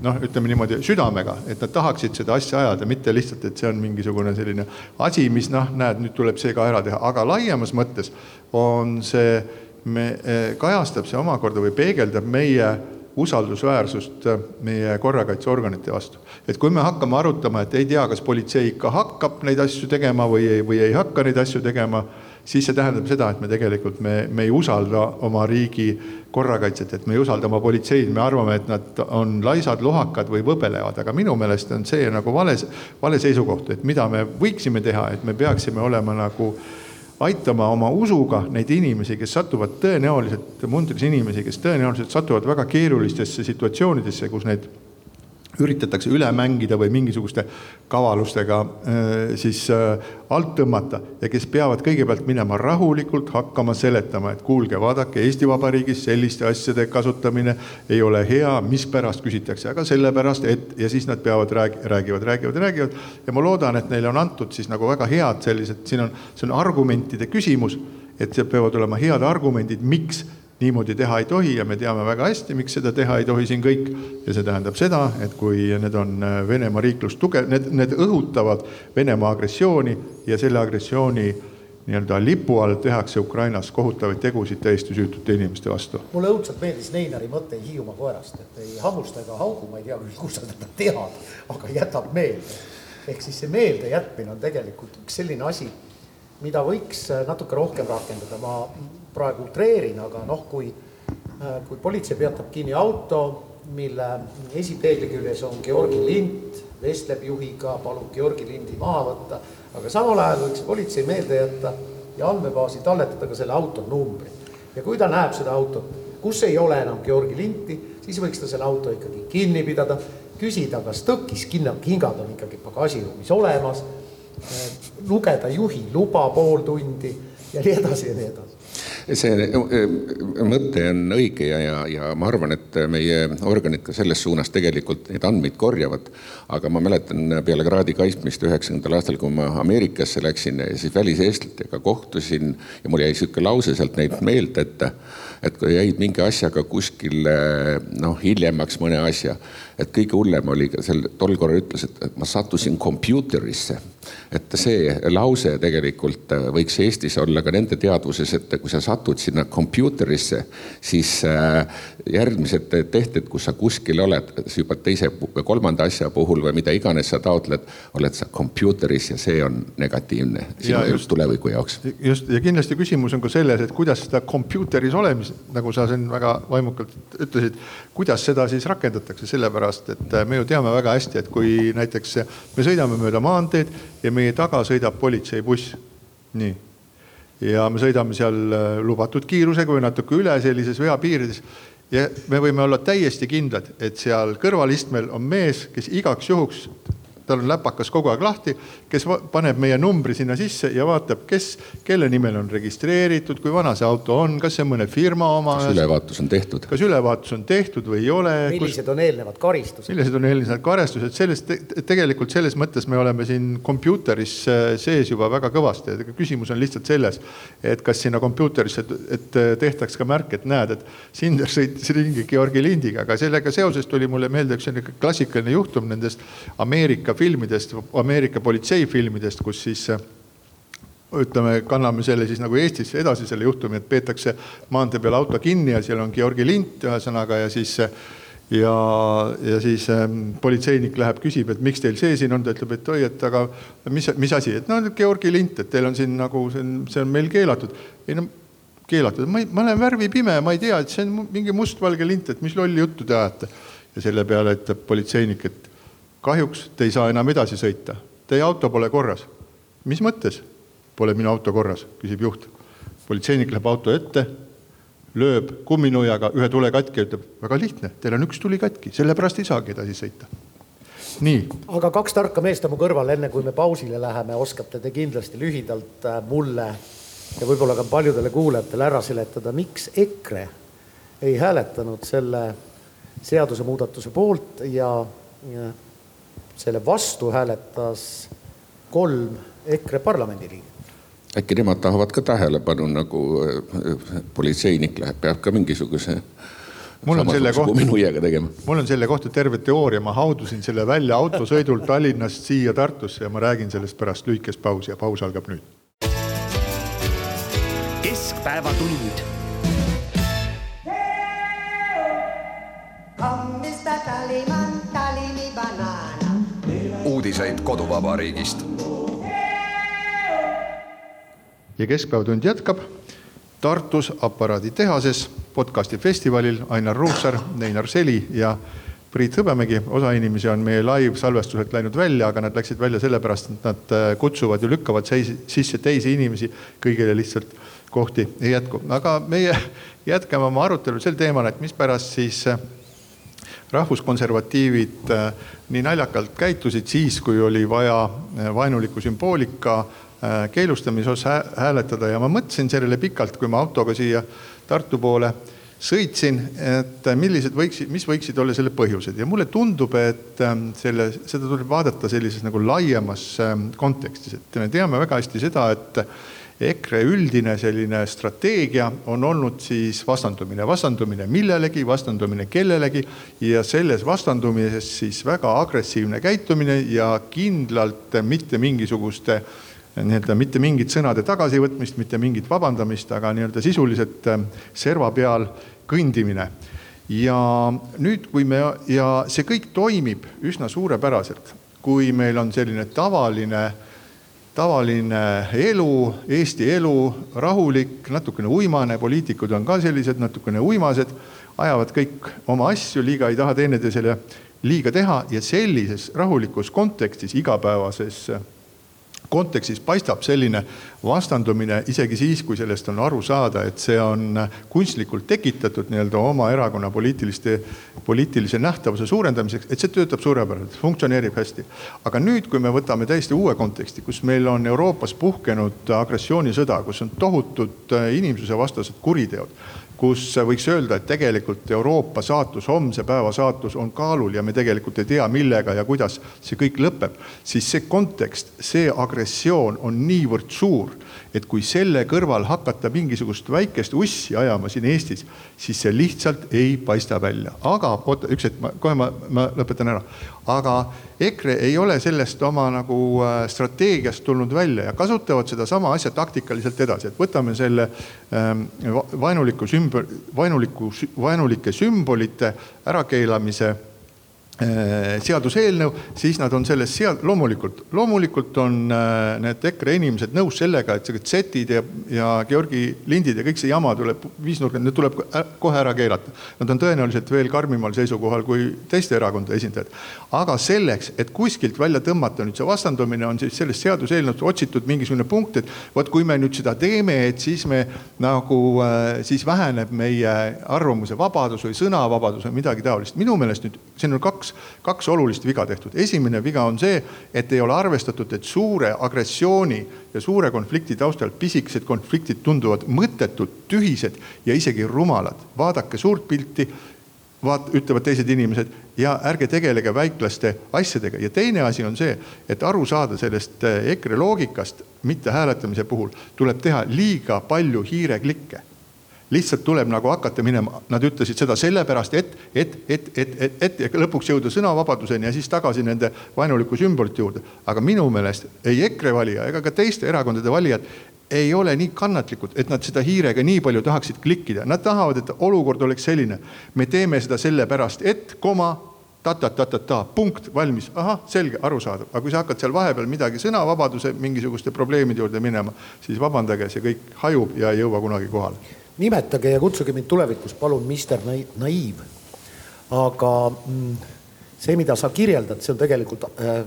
noh, ütleme niimoodi südamega, et nad tahaksid seda asja ajada, mitte lihtsalt, et see on mingisugune selline asi, mis noh, näed, nüüd tuleb see ka ära teha, aga laiemas mõttes on see me, eh, kajastab see omakorda või peegeldab meie usaldusväärsust eh, meie korrakaitseorganite vastu. et kui me hakkame arutama, et ei tea, kas politsei ikka hakkab neid asju tegema või ei, või ei hakka neid asju tegema, siis see tähendab seda, et me tegelikult, me, me ei usalda oma riigi korrakaitset, et me ei usalda oma politseid, me arvame, et nad on laisad, lohakad või võbelevad, aga minu meelest on see nagu vale, vale seisukoht, et mida me võiksime teha, et me peaksime olema nagu äh, aitama oma usuga neid inimesi, kes satuvad tõenäoliselt, mundris inimesi, kes tõenäoliselt satuvad väga keerulistesse situatsioonidesse, kus neid üritatakse üle mängida või mingisuguste kavalustega äh, siis äh, alt tõmmata ja kes peavad kõigepealt minema rahulikult hakkama seletama, et kuulge, vaadake, Eesti Vabariigis selliste asjade kasutamine ei ole hea, mispärast küsitakse, aga sellepärast, et ja siis nad peavad rääg-, räägivad, räägivad, räägivad. Ja ma loodan, et neile on antud siis nagu väga head sellised, siin on, see on argumentide küsimus, et peavad olema head argumendid, miks niimoodi teha ei tohi ja me teame väga hästi, miks seda teha ei tohi siin kõik. ja see tähendab seda, et kui need on äh, Venemaa riiklust tugev, need, need õhutavad Venemaa agressiooni ja selle agressiooni nii-öelda lipu all tehakse Ukrainas kohutavaid tegusid täiesti süütute inimeste vastu. mulle õudselt meeldis Neinari mõte Hiiumaa koerast, et ei hammusta ega haugu, ma ei tea küll, kust sa teda tead, aga jätab meelde. ehk siis see meeldejätmine on tegelikult üks selline asi, mida võiks äh, natuke rohkem rakendada, ma praegu utreerin, aga noh, kui, äh, kui politsei peatab kinni auto, mille esipeegli küljes on Georgi lint, vestleb juhiga, palub Georgi lindi maha võtta, aga samal ajal võiks politsei meelde jätta ja andmebaasi talletada ka selle auto numbri. ja kui ta näeb seda autot, kus ei ole enam Georgi linti, siis võiks ta selle auto ikkagi kinni pidada küsida, kas tõkkis kingad on ikkagi pagasiruumis olemas, lugeda juhi luba pool tundi ja nii edasi ja nii edasi see mõte on õige ja, ja, ja ma arvan, et meie organid ka selles suunas tegelikult neid andmeid korjavad. aga ma mäletan peale kraadi kaitsmist üheksakümnendal aastal, kui ma Ameerikasse läksin ja siis väliseestlastega kohtusin ja mul jäi sihuke lause sealt neid meelde, et, et kui jäid mingi asjaga kuskile noh, hiljemaks mõne asja, et kõige hullem oli sel tol korral ütles, et ma sattusin kompuuterisse et see lause tegelikult äh, võiks Eestis olla ka nende teadvuses, et kui sa satud sinna kompuuterisse, siis äh, järgmised tehted, kus sa kuskil oled, juba teise või kolmanda asja puhul või mida iganes sa taotled, oled sa kompuuteris ja see on negatiivne sinu just, tuleviku jaoks. just ja kindlasti küsimus on ka selles, et kuidas seda kompuuteris olemist, nagu sa siin väga vaimukalt ütlesid, kuidas seda siis rakendatakse, sellepärast et äh, me ju teame väga hästi, et kui näiteks me sõidame mööda maanteed ja meie taga sõidab politseibuss. nii. ja me sõidame seal äh, lubatud kiirusega või natuke üle sellises veapiirides. ja me võime olla täiesti kindlad, et seal kõrvalistmel on mees, kes igaks juhuks tal on läpakas kogu aeg lahti, kes paneb meie numbri sinna sisse ja vaatab, kes, kelle nimel on registreeritud, kui vana see auto on, kas see on mõne firma oma. kas ülevaatus on tehtud? kas ülevaatus on tehtud või ei ole? millised kus... on eelnevad karistused? millised on eelnevad karistused, sellest tegelikult selles mõttes me oleme siin kompuuteris äh, sees juba väga kõvasti, et küsimus on lihtsalt selles, et kas sinna kompuuterisse, et tehtaks ka märk, et näed, et Sinder sõitis ringi Georgi lindiga, aga sellega seoses tuli mulle meelde üks selline klassikaline juhtum nendest Ameerika Ameerika filmidest, Ameerika politseifilmidest, kus siis ütleme, kanname selle siis nagu Eestisse edasi, selle juhtumi, et peetakse maantee peal auto kinni ja seal on Georgi lint ühesõnaga ja siis ja, ja siis ähm, politseinik läheb, küsib, et miks teil see siin on, ta ütleb, et oi, et aga mis, mis asi, et no Georgi lint, et teil on siin nagu see on, see on meil keelatud. ei no keelatud, ma ei, ma olen värvipime, ma ei tea, et see on mingi mustvalge lint, et mis lolli juttu te ajate. ja selle peale ütleb politseinik, et kahjuks te ei saa enam edasi sõita, teie auto pole korras. mis mõttes pole minu auto korras, küsib juht. politseinik läheb auto ette, lööb kumminuiaga ühe tule katki ütleb, väga lihtne, teil on üks tuli katki, sellepärast ei saagi edasi sõita. nii. aga kaks tarka meest on mu kõrval, enne kui me pausile läheme, oskate te kindlasti lühidalt äh, mulle ja võib-olla ka paljudele kuulajatele ära seletada, miks EKRE ei hääletanud selle seadusemuudatuse poolt ja, ja selle vastu hääletas kolm EKRE parlamendiliiget. äkki nemad tahavad ka tähelepanu, nagu äh, politseinik läheb, peab ka mingisuguse mul on selle kohta, mul on selle kohta terve teooria, ma haudusin selle välja autosõidul Tallinnast siia Tartusse ja ma räägin sellest pärast lühikest pausi ja paus algab nüüd. keskpäevatund uudiseid koduvabariigist. ja Keskpäevatund jätkab Tartus aparaaditehases podcasti festivalil Ainar Ruussaar, Neinar Seli ja Priit Hõbemägi. osa inimesi on meie live salvestuselt läinud välja, aga nad läksid välja sellepärast, et nad äh, kutsuvad ja lükkavad sisse teisi inimesi, kõigile lihtsalt kohti ei jätku. aga meie jätkame oma arutelu sel teemal, et mispärast siis äh, rahvuskonservatiivid äh, nii naljakalt käitusid siis, kui oli vaja äh, vaenuliku sümboolika äh, keelustamise osas hääletada. Ja ma mõtlesin sellele pikalt, kui ma autoga siia Tartu poole sõitsin, et millised võiksid, mis võiksid olla selle põhjused. Ja mulle tundub, et selle, seda tuleb vaadata sellises nagu laiemas kontekstis, et me teame väga hästi seda, et EKRE üldine selline strateegia on olnud siis vastandumine, vastandumine millelegi, vastandumine kellelegi ja selles vastandumises siis väga agressiivne käitumine ja kindlalt mitte mingisuguste nii-öelda mitte mingit sõnade tagasivõtmist, mitte mingit vabandamist, aga nii-öelda sisuliselt äh, serva peal kõndimine. ja nüüd, kui me ja see kõik toimib üsna suurepäraselt, kui meil on selline tavaline tavaline elu, Eesti elu, rahulik, natukene uimane, poliitikud on ka sellised natukene uimased, ajavad kõik oma asju, liiga ei taha teineteisele liiga teha ja sellises rahulikus kontekstis, igapäevases kontekstis paistab selline vastandumine isegi siis, kui sellest on aru saada, et see on kunstlikult tekitatud nii-öelda oma erakonna poliitiliste, poliitilise nähtavuse suurendamiseks, et see töötab suurepäraselt, funktsioneerib hästi. aga nüüd, kui me võtame täiesti uue konteksti, kus meil on Euroopas puhkenud agressioonisõda, kus on tohutud inimsusevastased kuriteod kus võiks öelda, et tegelikult Euroopa saatus, homse päeva saatus on kaalul ja me tegelikult ei tea, millega ja kuidas see kõik lõpeb, siis see kontekst, see agressioon on niivõrd suur, et kui selle kõrval hakata mingisugust väikest ussi ajama siin Eestis, siis see lihtsalt ei paista välja. aga oota, üks hetk, ma kohe ma, ma lõpetan ära. aga EKRE ei ole sellest oma nagu äh, strateegiast tulnud välja ja kasutavad sedasama asja taktikaliselt edasi, et võtame selle ähm, vaenuliku sümbol, vaenuliku, vaenulike sümbolite ärakeelamise seaduseelnõu, siis nad on selles sead-, loomulikult, loomulikult on äh, need EKRE inimesed nõus sellega, et see Z-id ja, ja Georgi lindid ja kõik see jama tuleb, viisnurgad, need tuleb kohe ära keelata. Nad on tõenäoliselt veel karmimal seisukohal kui teiste erakondade esindajad. aga selleks, et kuskilt välja tõmmata nüüd see vastandumine, on siis sellest seaduseelnõust otsitud mingisugune punkt, et vot kui me nüüd seda teeme, et siis me nagu, äh, siis väheneb meie arvamuse vabadus või sõnavabadus või midagi taolist. minu meelest nüüd, siin on kaks kaks, kaks olulist viga tehtud. esimene viga on see, et ei ole arvestatud, et suure agressiooni ja suure konflikti taustal pisikesed konfliktid tunduvad mõttetud, tühised ja isegi rumalad. vaadake suurt pilti vaat-, ütlevad teised inimesed ja ärge tegelege väiklaste asjadega. ja teine asi on see, et aru saada sellest eh, EKRE loogikast mitte hääletamise puhul, tuleb teha liiga palju hiireklikke lihtsalt tuleb nagu hakata minema, nad ütlesid seda sellepärast, et, et, et, et, et, et ja lõpuks jõuda sõnavabaduseni ja siis tagasi nende vaenuliku sümbolite juurde. aga minu meelest ei EKRE valija ega ka teiste erakondade valijad ei ole nii kannatlikud, et nad seda hiirega nii palju tahaksid klikkida, nad tahavad, et olukord oleks selline. me teeme seda sellepärast, et koma ta-ta-ta-ta-ta, punkt, valmis, ahah, selge, arusaadav. aga kui sa hakkad seal vahepeal midagi sõnavabaduse mingisuguste probleemide juurde minema, siis vabandage, see kõik hajub ja ei jõua kunagi kohale nimetage ja kutsuge mind tulevikus palun Mister Naiiv. aga mm, see, mida sa kirjeldad, see on tegelikult äh,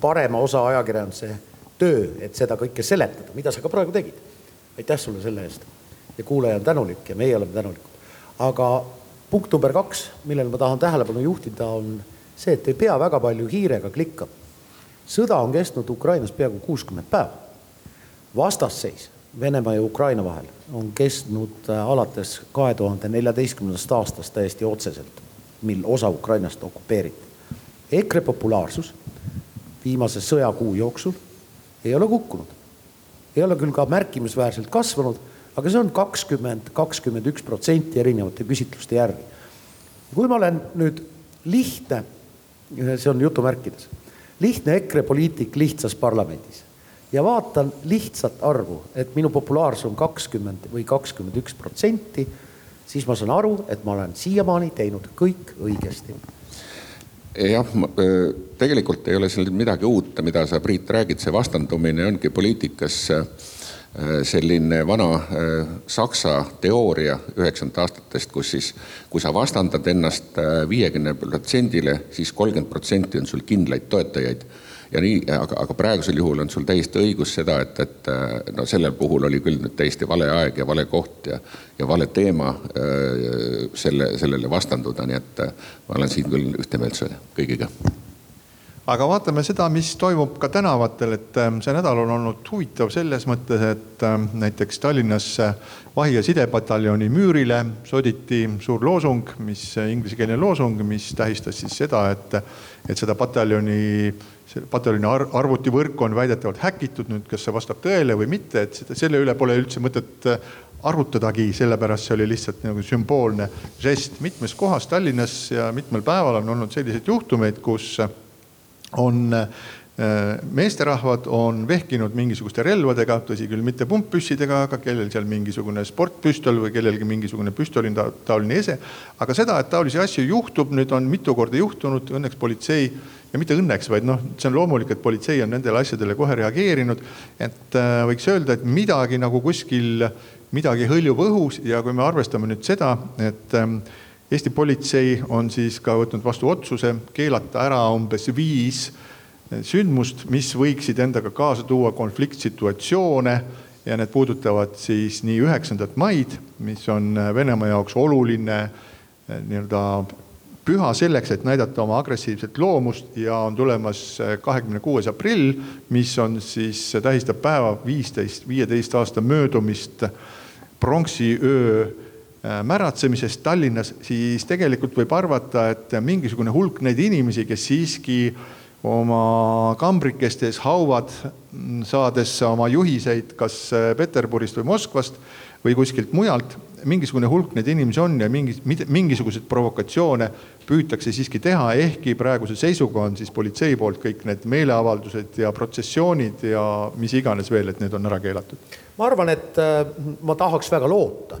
parema osa ajakirjanduse töö, et seda kõike seletada, mida sa ka praegu tegid. aitäh sulle selle eest ja kuulaja on tänulik ja meie oleme tänulikud. aga punkt number kaks, millele ma tahan tähelepanu juhtida, on see, et ei pea väga palju hiirega klikkama. sõda on kestnud Ukrainas peaaegu kuuskümmend päeva. vastasseis Venemaa ja Ukraina vahel on kestnud äh, alates kahe tuhande neljateistkümnendast aastast täiesti otseselt, mil osa Ukrainast okupeeriti. EKRE populaarsus viimase sõjakuu jooksul ei ole kukkunud. ei ole küll ka märkimisväärselt kasvanud, aga see on kakskümmend, kakskümmend üks protsenti erinevate küsitluste järgi. kui ma olen nüüd lihtne, see on jutumärkides, lihtne EKRE poliitik lihtsas parlamendis ja vaatan lihtsat arvu, et minu populaarsus on kakskümmend või kakskümmend üks protsenti, siis ma saan aru, et ma olen siiamaani teinud kõik õigesti. jah, tegelikult ei ole seal midagi uut, mida sa, Priit, räägid, see vastandumine ongi poliitikas selline vana saksa teooria üheksakümnendate aastatest, kus siis, kui sa vastandad ennast viiekümne protsendile, siis kolmkümmend protsenti on sul kindlaid toetajaid. Ja nii, aga, aga praegusel juhul on sul täiesti õigus seda, et, et no sellel puhul oli küll nüüd täiesti vale aeg ja vale koht ja, ja vale teema äh, selle, sellele vastanduda, nii et äh, ma olen siin küll ühte meelt kõigiga aga vaatame seda, mis toimub ka tänavatel, et ähm, see nädal on olnud huvitav selles mõttes, et ähm, näiteks Tallinnas äh, vahi- ja sidepataljoni müürile soditi suur loosung, mis inglisekeelne loosung, mis tähistas siis seda, et, et seda pataljoni pataljoni arvutivõrk on väidetavalt häkitud, nüüd kas see vastab tõele või mitte, et seda, selle üle pole üldse mõtet äh, arutadagi, sellepärast see oli lihtsalt nagu sümboolne žest. mitmes kohas Tallinnas ja mitmel päeval on olnud selliseid juhtumeid, kus on Äh, meesterahvad on vehkinud mingisuguste relvadega, tõsi küll, mitte pumppüssidega, aga kellel seal mingisugune sportpüstol või kellelgi mingisugune püstoli taoline ese. aga seda, et taolisi asju juhtub, nüüd on mitu korda juhtunud, õnneks politsei ja mitte õnneks, vaid noh, see on loomulik, et politsei on nendele asjadele kohe reageerinud. et äh, võiks öelda, et midagi nagu kuskil, midagi hõljub õhus ja kui me arvestame nüüd seda, et ähm, Eesti politsei on siis ka võtnud vastu otsuse keelata ära umbes viis sündmust, mis võiksid endaga kaasa tuua konfliktsituatsioone. Ja need puudutavad siis nii üheksandat maid, mis on Venemaa jaoks oluline nii-öelda püha selleks, et näidata oma agressiivset loomust. Ja on tulemas kahekümne kuues aprill, mis on siis, tähistab päeva viisteist, viieteist aasta möödumist pronksiöö märatsemisest Tallinnas, siis tegelikult võib arvata, et mingisugune hulk neid inimesi, kes siiski oma kambrikestes hauvad, saades oma juhiseid kas Peterburist või Moskvast või kuskilt mujalt, mingisugune hulk neid inimesi on ja mingi, mingisuguseid provokatsioone püütakse siiski teha, ehkki praeguse seisuga on siis politsei poolt kõik need meeleavaldused ja protsessioonid ja mis iganes veel, et need on ära keelatud. ma arvan, et äh, ma tahaks väga loota,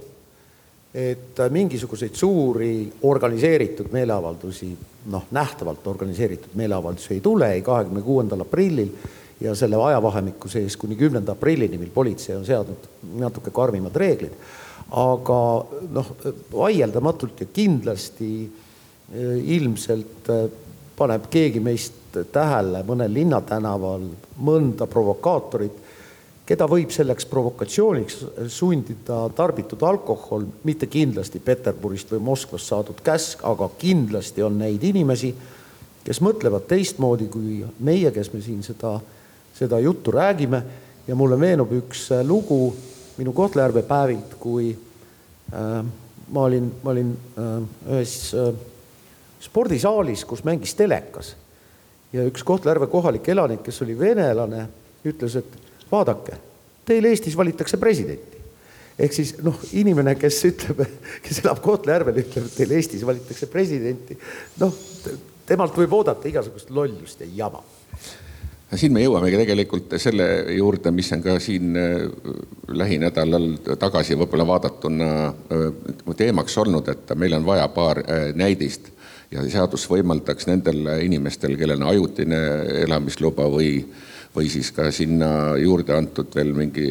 et mingisuguseid suuri organiseeritud meeleavaldusi, noh, nähtavalt organiseeritud meeleavaldusi ei tule ei kahekümne kuuendal aprillil ja selle ajavahemiku sees kuni kümnenda aprillini, mil politsei on seadnud natuke karmimad reeglid. aga noh, vaieldamatult ja kindlasti äh, ilmselt äh, paneb keegi meist tähele mõnel linnatänaval mõnda provokaatorit, keda võib selleks provokatsiooniks sundida tarbitud alkohol, mitte kindlasti Peterburist või Moskvast saadud käsk, aga kindlasti on neid inimesi, kes mõtlevad teistmoodi kui meie, kes me siin seda, seda juttu räägime. ja mulle meenub üks lugu minu Kohtla-Järve päevilt, kui äh, ma olin, ma olin äh, ühes äh, spordisaalis, kus mängis telekas ja üks Kohtla-Järve kohalik elanik, kes oli venelane, ütles, et vaadake, teil Eestis valitakse presidenti. ehk siis noh, inimene, kes ütleb, kes elab Kohtla-Järvel, ütleb, et teil Eestis valitakse presidenti, noh, temalt võib oodata igasugust lollust ja jama siin me jõuamegi tegelikult selle juurde, mis on ka siin äh, lähinädalal tagasi võib-olla vaadatuna äh, teemaks olnud, et meil on vaja paar äh, näidist ja seadus võimaldaks nendel inimestel, kellel on ajutine elamisluba või või siis ka sinna juurde antud veel mingi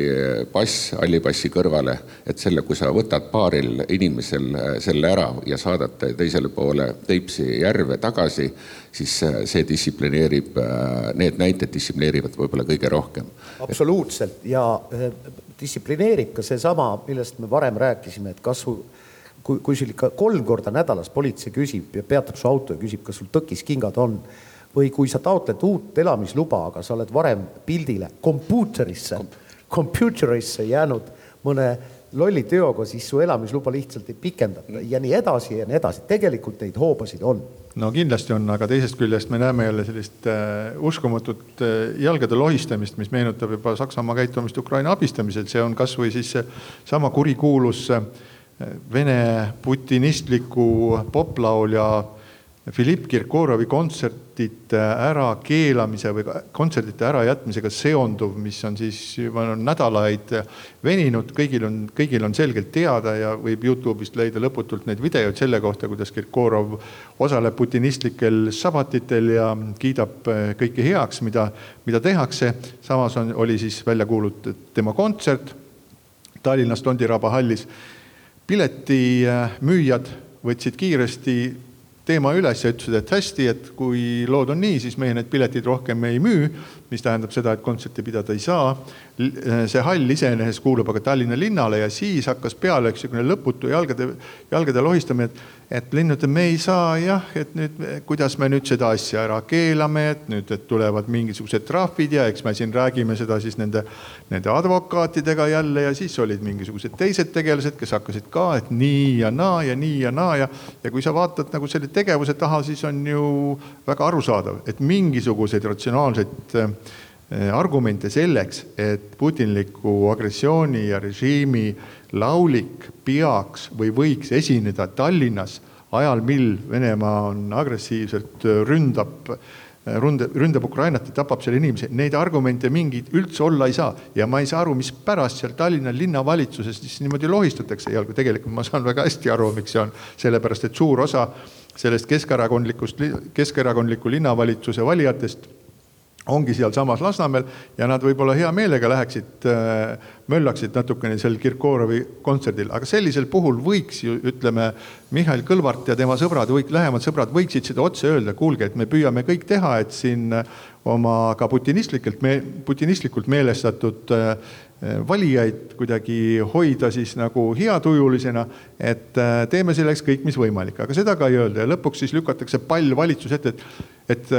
pass, halli passi kõrvale, et selle, kui sa võtad paaril inimesel äh, selle ära ja saadad teisele poole Peipsi järve tagasi, siis äh, see distsiplineerib, äh, need näited distsiplineerivad võib-olla kõige rohkem. absoluutselt ja distsiplineerib ka seesama, millest me varem rääkisime, et kasvu kui, kui sul ikka kolm korda nädalas politsei küsib ja peatab su auto ja küsib, kas sul tõkiskingad on või kui sa taotled uut elamisluba, aga sa oled varem pildile kompuuterisse, kompuuterisse jäänud mõne lolli teoga, siis su elamisluba lihtsalt ei pikendata ja nii edasi ja nii edasi. tegelikult neid hoobasid on. no kindlasti on, aga teisest küljest me näeme jälle sellist äh, uskumatut äh, jalgade lohistamist, mis meenutab juba Saksamaa käitumist Ukraina abistamisel, see on kasvõi siis sama kurikuulus äh, Vene putinistliku poplaulja Filipp Kirkorovi kontserdite ärakeelamise või kontserdite ärajätmisega seonduv, mis on siis juba nädalaid veninud, kõigil on, kõigil on selgelt teada ja võib Youtube'ist leida lõputult neid videoid selle kohta, kuidas Kirkorov osaleb putinistlikel sabatitel ja kiidab kõike heaks, mida, mida tehakse. samas on, oli siis välja kuulutatud tema kontsert Tallinnas Tondiraba hallis. piletimüüjad võtsid kiiresti teema üles ja ütlesid, et hästi, et kui lood on nii, siis meie need piletid rohkem ei müü, mis tähendab seda, et kontserti pidada ei saa. see hall iseenesest kuulub aga Tallinna linnale ja siis hakkas peale üks niisugune lõputu jalgade, jalgade lohistamine, et, et linn ütleb, me ei saa jah, et nüüd kuidas me nüüd seda asja ära keelame, et nüüd, et tulevad mingisugused trahvid ja eks me siin räägime seda siis nende, nende advokaatidega jälle ja siis olid mingisugused teised tegelased, kes hakkasid ka, et nii ja naa ja nii ja naa ja, ja kui sa vaatad nagu selle tegevuse taha, siis on ju väga arusaadav, et mingisuguseid ratsionaalseid äh, argumente selleks, et putinliku agressiooni ja režiimi laulik peaks või võiks esineda Tallinnas ajal, mil Venemaa on agressiivselt äh, ründab ründab, ründab Ukrainat ja tapab seal inimesi, neid argumente mingeid üldse olla ei saa. ja ma ei saa aru, mispärast seal Tallinna linnavalitsuses siis niimoodi lohistatakse ja tegelikult ma saan väga hästi aru, miks see on. sellepärast, et suur osa sellest keskerakondlikust, keskerakondliku linnavalitsuse valijatest ongi sealsamas Lasnamäel ja nad võib-olla hea meelega läheksid, äh, möllaksid natukene sel Kirkorovi kontserdil, aga sellisel puhul võiks ju ütleme, Mihhail Kõlvart ja tema sõbrad, lähemad sõbrad võiksid seda otse öelda, kuulge, et me püüame kõik teha, et siin oma ka putinistlikelt, putinistlikult meelestatud äh, valijaid kuidagi hoida siis nagu heatujulisena, et äh, teeme selleks kõik, mis võimalik, aga seda ka ei öelda. Ja lõpuks siis lükatakse pall valitsuse ette, et, et,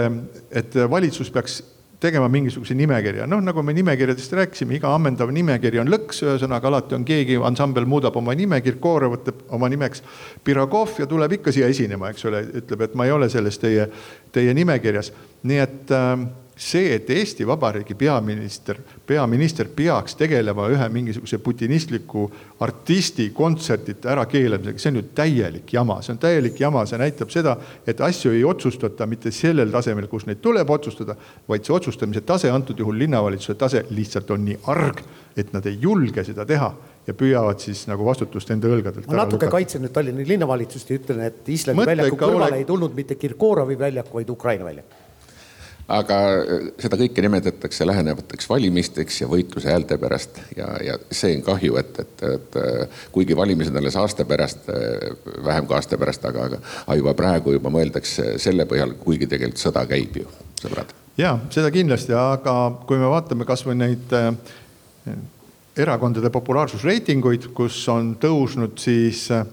et valitsus peaks tegema mingisuguse nimekirja, noh nagu me nimekirjadest rääkisime, iga ammendav nimekiri on lõks, ühesõnaga alati on keegi, ansambel muudab oma nime, Kirkorov võtab oma nimeks Pirogov ja tuleb ikka siia esinema, eks ole, ütleb, et ma ei ole selles teie, teie nimekirjas. nii et äh, see, et Eesti Vabariigi peaminister, peaminister peaks tegelema ühe mingisuguse putinistliku artisti kontsertide ärakeelamisega, see on ju täielik jama, see on täielik jama, see näitab seda, et asju ei otsustata mitte sellel tasemel, kus neid tuleb otsustada, vaid see otsustamise tase, antud juhul linnavalitsuse tase lihtsalt on nii arg, et nad ei julge seda teha ja püüavad siis nagu vastutust enda õlgadelt. ma natuke kaitsen nüüd Tallinna linnavalitsust ja ütlen, et Islandi väljaku kõrvale ole... ei tulnud mitte Kirkorovi väljak, vaid Ukraina väljak aga äh, seda kõike nimetatakse lähenevateks valimisteks ja võitluse häälte pärast ja, ja see on kahju, et, et, et äh, kuigi valimised alles aasta pärast, äh, vähem kui aasta pärast, aga, aga juba praegu juba mõeldakse selle põhjal, kuigi tegelikult sõda käib ju, sõbrad. ja seda kindlasti, aga kui me vaatame kasvõi neid erakondade populaarsusreitinguid, kus on tõusnud siis äh,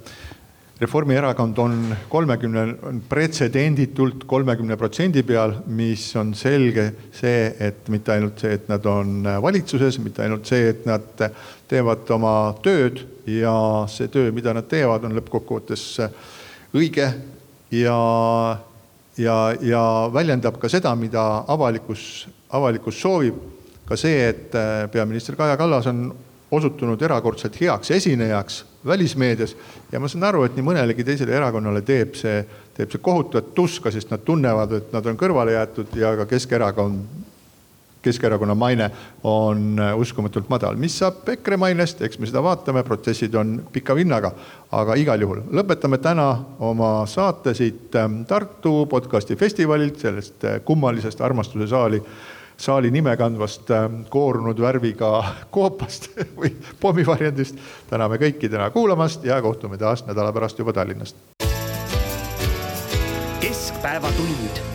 Reformierakond on kolmekümne, pretsedenditult kolmekümne protsendi peal, mis on selge see, et mitte ainult see, et nad on valitsuses, mitte ainult see, et nad teevad oma tööd ja see töö, mida nad teevad, on lõppkokkuvõttes õige ja, ja, ja väljendab ka seda, mida avalikkus, avalikkus soovib. ka see, et peaminister Kaja Kallas on osutunud erakordselt heaks esinejaks välismeedias. Ja ma saan aru, et nii mõnelegi teisele erakonnale teeb see, teeb see kohutavat tuska, sest nad tunnevad, et nad on kõrvale jäetud ja ka Keskerakond, Keskerakonna maine on uskumatult madal. mis saab EKRE mainest, eks me seda vaatame, protsessid on pika vinnaga, aga igal juhul lõpetame täna oma saate siit ähm, Tartu podcasti festivalilt, sellest äh, kummalisest armastuse saali saali nime kandvast ähm, koorunud värviga koopast või pommivarjendist. täname kõiki täna kuulamast ja kohtume taas nädala pärast juba Tallinnast. keskpäevatund